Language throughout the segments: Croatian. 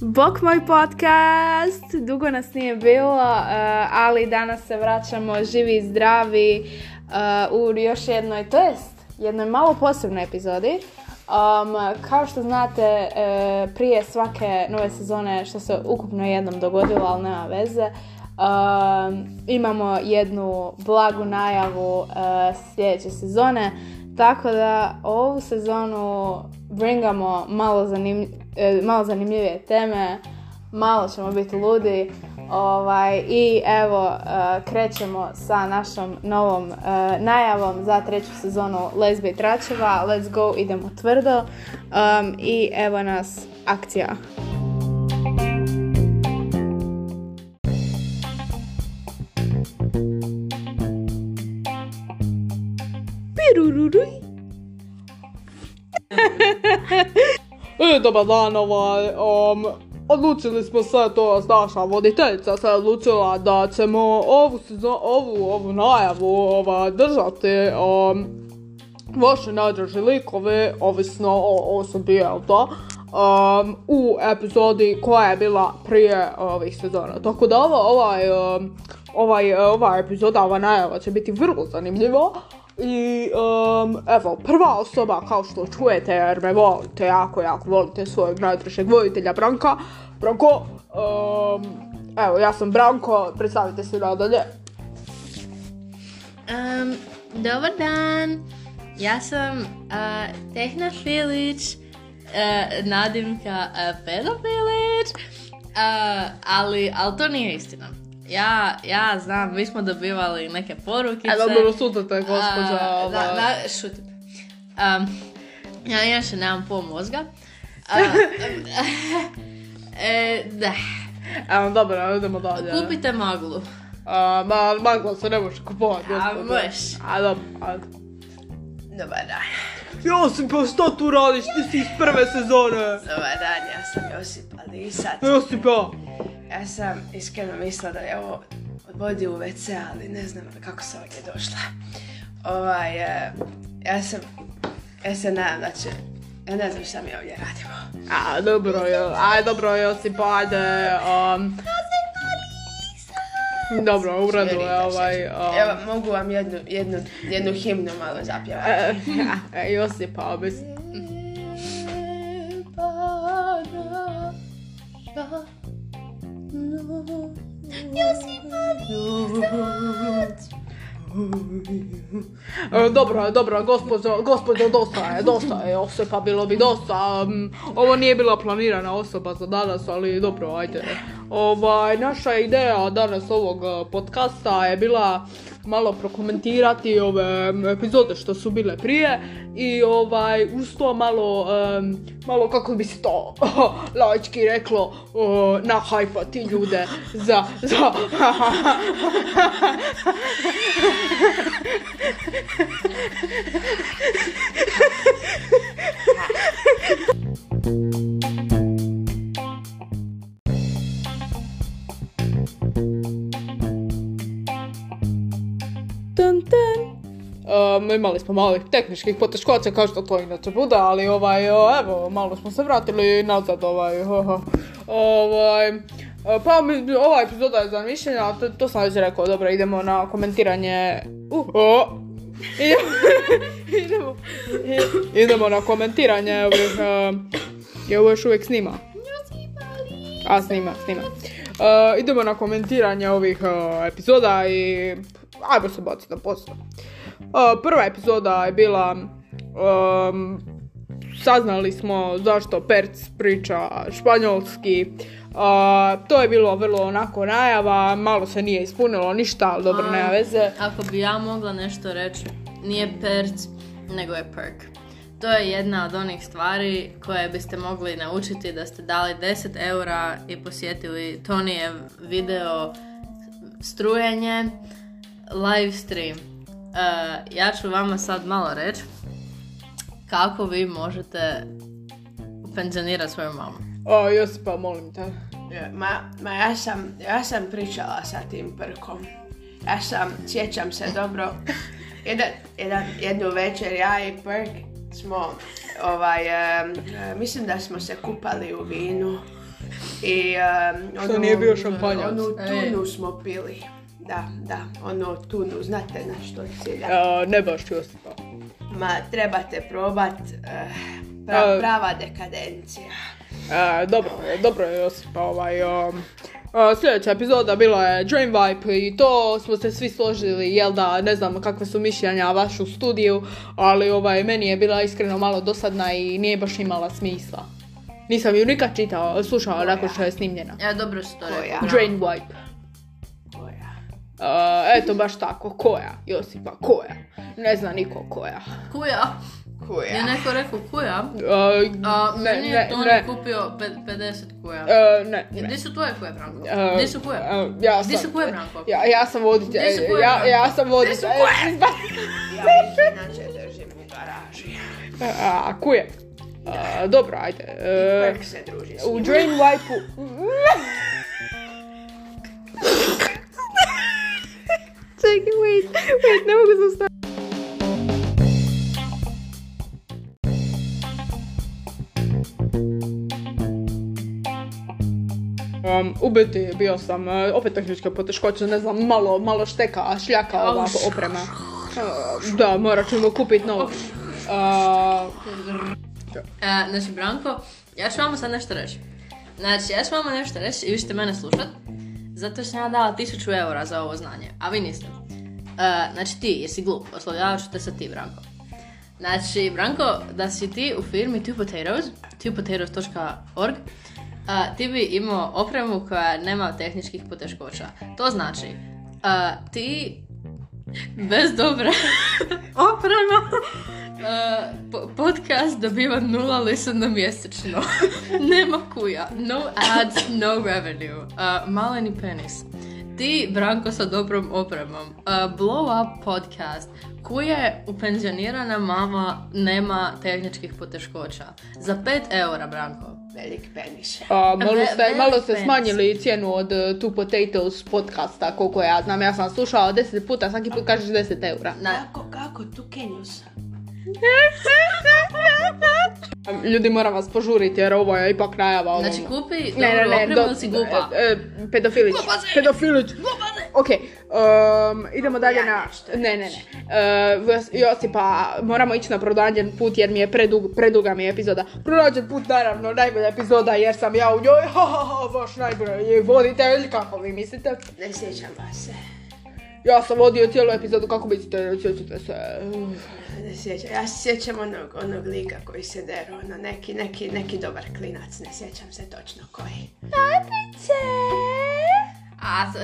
Bok moj podcast, dugo nas nije bilo, uh, ali danas se vraćamo živi i zdravi uh, u još jednoj, to jest jednoj malo posebnoj epizodi. Um, kao što znate, uh, prije svake nove sezone, što se ukupno jednom dogodilo, ali nema veze, um, imamo jednu blagu najavu sljedeće sezone, tako da ovu sezonu bringamo malo, zanim, e, malo zanimljivije teme, malo ćemo biti ludi ovaj, i evo e, krećemo sa našom novom e, najavom za treću sezonu Lesbe i Tračeva. Let's go, idemo tvrdo um, i evo nas akcija. Dobar dan, ovaj, um, odlučili smo sve to, naša voditeljica se odlučila da ćemo ovu, sezo- ovu, ovu najavu ova, držati um, vaše najdraži likove, ovisno o osobi, jel to, um, u epizodi koja je bila prije ovih sezona. Tako da ova, ovaj, um, ovaj, ova epizoda, ova najava će biti vrlo zanimljiva. I um, evo, prva osoba kao što čujete jer me volite, jako, jako volite svojeg najdražeg voditelja Branka. Branko, um, evo, ja sam Branko, predstavite se nadalje. Um, dobar dan, ja sam uh, Tehna Filić, uh, nadimka uh, Pedofilić, uh, ali, ali to nije istina. Ja, ja znam, mi smo dobivali neke porukice. E, dobro, sutate, gospođa. A, ovaj. da, da, šutite. Um, ja inače nemam pol mozga. A, e, da. Evo, dobro, idemo dalje. Kupite maglu. A, ma, magla se ne može kupovati, A, možeš. A, dobro, ajde. Dobar dan. Josip, pa što tu radiš? Ti si iz prve sezone. Dobar dan, ja sam Josip Alisac. Josip, ja. Sam iskreno mislila da je ovo odvodi u WC, ali ne znam kako sam ovdje došla. Ovaj, e, ja sam, ja se nadam da će, ja ne znam šta mi ovdje radimo. A, dobro, jo, aj, dobro, Josip, ajde, um... Dobro, u redu je ovaj, um... Evo, mogu vam jednu, jednu, jednu himnu malo zapjevati. E, e, E, Dobro, dobro, gospođo, gospođo, dosta je, dosta je Josipa, bilo bi dosta. um, ovo nije bila planirana osoba za danas, ali dobro, ajde. Ovaj, naša ideja danas ovog eh, podcasta je bila malo prokomentirati ove em, epizode što su bile prije i ovaj uz to malo em, malo kako bi se to laički reklo uh, nahajpati ljude za za Um, imali smo malih tehničkih poteškoća kao što to inače bude, ali ovaj, evo, malo smo se vratili nazad, ovaj, ovaj, e, pa mi, ova epizoda je za mišljenja, to, to sam već rekao, dobro, idemo na komentiranje, uh, o, idemo, idemo, na komentiranje ovih, um, je ovo još uvijek snima? A, snima, snima. Uh, idemo na komentiranje ovih uh, epizoda i ajmo se baciti na posao. Prva epizoda je bila um, saznali smo zašto Perc priča španjolski. Uh, to je bilo vrlo onako najava, malo se nije ispunilo ništa, ali dobro, nema veze. Ako bi ja mogla nešto reći, nije perc, nego je perk. To je jedna od onih stvari koje biste mogli naučiti da ste dali 10 eura i posjetili Tonijev video strujenje, live stream. E, ja ću vama sad malo reći kako vi možete penzionirati svoju mamu. O, Josipa, molim te. E, Ma, ma ja, sam, ja sam pričala sa tim prkom. Ja sam, sjećam se dobro, jedan, jedan, jednu večer ja i Perk smo ovaj, e, mislim da smo se kupali u vinu. I em, Što nije bio šampanjac. Onu tunu smo pili. Da, da, ono tunu, znate na što cilja. E, ne baš Josipa. Ma, trebate probat, eh, pra- prava dekadencija. E, dobro, je, dobro je Josipa, ovaj, um, sljedeća epizoda bila je Dream Vibe i to smo se svi složili, jel da, ne znam kakve su mišljenja vašu studiju, ali ovaj, meni je bila iskreno malo dosadna i nije baš imala smisla. Nisam ju nikad čitao, slušala nakon što je snimljena. Ja, dobro rekao. Drain Vibe. Koja? E, eto baš tako, koja? Josipa, koja? Ne zna niko koja. Kuja. Koja? Je neko rekao kuja? E, A ne, meni ne, je Toni ne. kupio pe- 50 kuja. E, ne, ne. Gdje su tvoje kuje, Branko? Gdje su kuje? e, ja Gdje sam, su kuje, Branko? Ja, ja sam voditelj, Gdje su koje, ja, ja sam voditelj. Ja ih inače držim u garaži. A, kuje. Dobro, ajde. E, Perk se druži s u njima. Čekaj, wait, wait, ne mogu zaustaviti. Um, u biti bio sam, uh, opet tehničke poteškoće, ne znam, malo, malo šteka, šljaka ova oprema. Uh, da, morat ćemo kupiti novo. Uh, E, znači, Branko, ja ću vama sad nešto reći. Znači, ja ću vama nešto reći i vi ćete mene slušat. Zato što sam ja dala 1000 eura za ovo znanje, a vi niste. E, znači, ti, jesi glup, oslovljavat ću te sa ti, Branko. Znači, Branko, da si ti u firmi Two Potatoes, twopotatoes.org, a, ti bi imao opremu koja nema tehničkih poteškoća. To znači, a, ti bez dobre oprema podcast dobiva nula listena mjesečno. nema kuja. No ads, no revenue. A, maleni penis. Ti, Branko, sa dobrom opremom. Uh, blow Up podcast. Kuje upenzionirana mama nema tehničkih poteškoća. Za 5 eura, Branko. Velik penis. A, malo, Ve- ste, velik malo ste smanjili cijenu od uh, Two Potatoes podcasta, koliko ja znam. Ja sam slušala 10 puta, svaki put kažeš 10 eura. Na, Kako, kako, tu kenjus? Ljudi moram vas požuriti jer ovo je ipak najava ovom. znači, kupi Ne, ne, ne, opremu si glupa. e, e, pedofilić. Pedofilić. Ok, um, idemo dalje na... Ne, ne, ne. Uh, Jos- Josipa, moramo ići na pronađen put jer mi je predug, preduga mi je epizoda. Pronađen put, naravno, najbolja epizoda jer sam ja u njoj, ha, ha, ha, baš najbolji voditelj, kako vi mislite? Ne sjećam vas se. Ja sam vodio cijelu epizodu, kako mislite, ne sjećate se? Ne sjećam. Ja se sjećam onog, onog lika koji se dero, ono neki, neki, neki dobar klinac, ne sjećam se točno koji. A, to-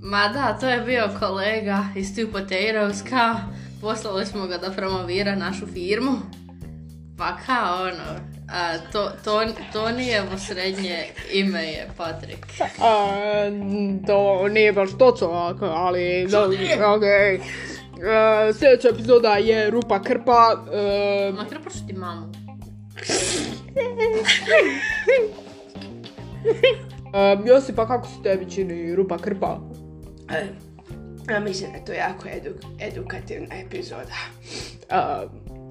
ma da, to je bio kolega iz Two Potatoes, kao, poslali smo ga da promovira našu firmu. Pa kao ono, a, to, to, Tonijevo srednje ime je Patrik. A, to nije baš točno, ali... Da, okej. E, sljedeća epizoda je Rupa Krpa. e, Ma krpaš ti mamu. e, Josipa, kako se tebi čini Rupa Krpa? E, Ja mislim da je to jako edu, edukativna epizoda. E,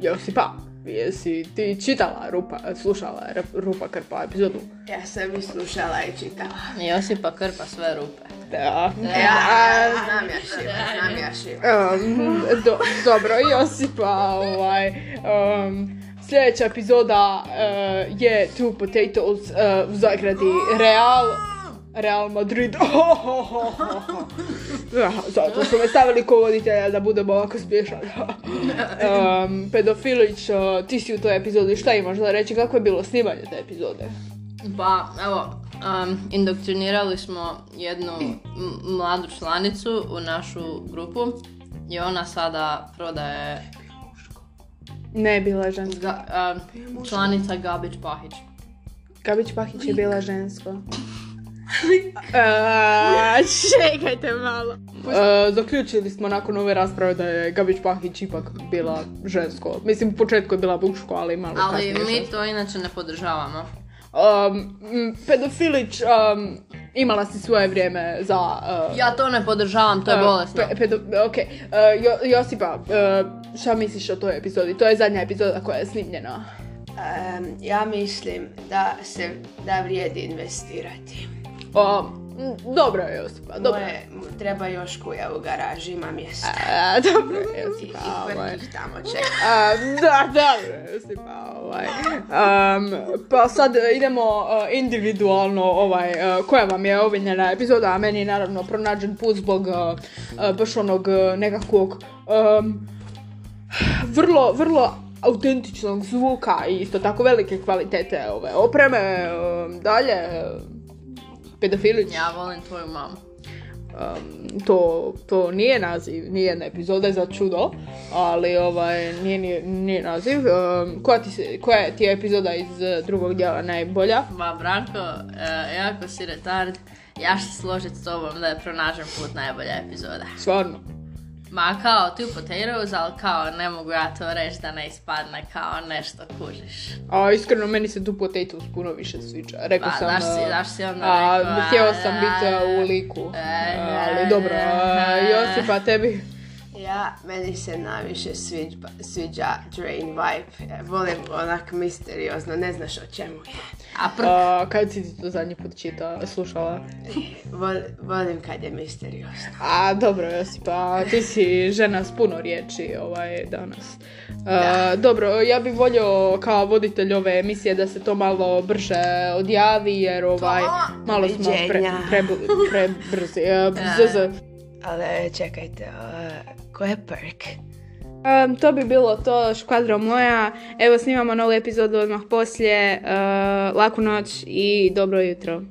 Josipa, jesi ti čitala Rupa, slušala Rupa Krpa epizodu? Ja sam i slušala i čitala. Josipa krpa sve rupe. Da. Ja, znam ja šiva, znam ja šiva. Um, do, dobro, Josipa, ovaj, um, sljedeća epizoda uh, je Two Potatoes uh, u zagradi Real, Real Madrid. Zato su me stavili ko voditelja da budem ovako smiješan. um, pedofilić, uh, ti si u toj epizodi, šta imaš za reći, kako je bilo snimanje te epizode? Pa, evo, um, indoktrinirali smo jednu m- mladu članicu u našu grupu i ona sada prodaje Ne, bila je ženska. ga, um, članica Gabić Pahić. Gabić Pahić je bila žensko. E, čekajte malo. E, zaključili smo nakon ove rasprave da je Gabić Pahić ipak bila žensko. Mislim, u početku je bila muško, ali malo Ali kasnije mi žensko. to inače ne podržavamo. Um, m, pedofilić, um, imala si svoje vrijeme za... uh, Ja to ne podržavam, to je uh, bolesno. pe- pedo- ok, Uh, Jo- Josipa, uh, šta misliš o toj epizodi? To je zadnja epizoda koja je snimljena. Em, ja mislim da se da vrijedi investirati. M, dobro je Josipa, dobro. Moje, treba još kuja u garaži, ima mjesta. A, dobro je I, i Josipa, ovaj. vrtić tamo čeka. A, da, dobro je Josipa, ovaj. Am, pa sad idemo a, individualno, ovaj, a, koja vam je omiljena epizoda, a meni je naravno pronađen put zbog a, baš onog nekakvog am, vrlo, vrlo autentičnog zvuka i isto tako velike kvalitete ove opreme. Am, dalje, pedofilić. Ja volim tvoju mamu. Um, to, to nije naziv nijedne epizode za čudo, ali ovaj, nije, nije, nije naziv. Um, koja, ti se, koja ti je epizoda iz eh, drugog dijela najbolja? Ma Branko, e, jako si retard. Ja ću se složiti s tobom da je pronađen put najbolja epizoda. Stvarno. Ma kao two potatoes, ali kao ne mogu ja to reći da ne ispadne kao nešto kužiš. A iskreno meni se tu potatoes puno više sviđa. Rekao Pa, sam... znaš si- znaš si onda a, rekao, a, sam biti u liku. Eh, ali dobro, a, eh, Josipa, tebi... Ja, meni se najviše sviđa, sviđa Drain Vibe. Ja Volim onak misteriozno, ne znaš o čemu je. A prk, A, kad si ti to zadnji put slušala? Vol- volim kad je misteriozno. A, dobro, Josipa, ti si žena s puno riječi ovaj, danas. A, dobro, ja bih volio kao voditelj ove emisije da se to malo brže odjavi, jer ovaj, malo smo pre, prebrzi. Bzz. Ali čekajte, uh, ko je Perk? Um, to bi bilo to, škvadro moja. Evo snimamo novu epizodu odmah poslije. Uh, laku noć i dobro jutro.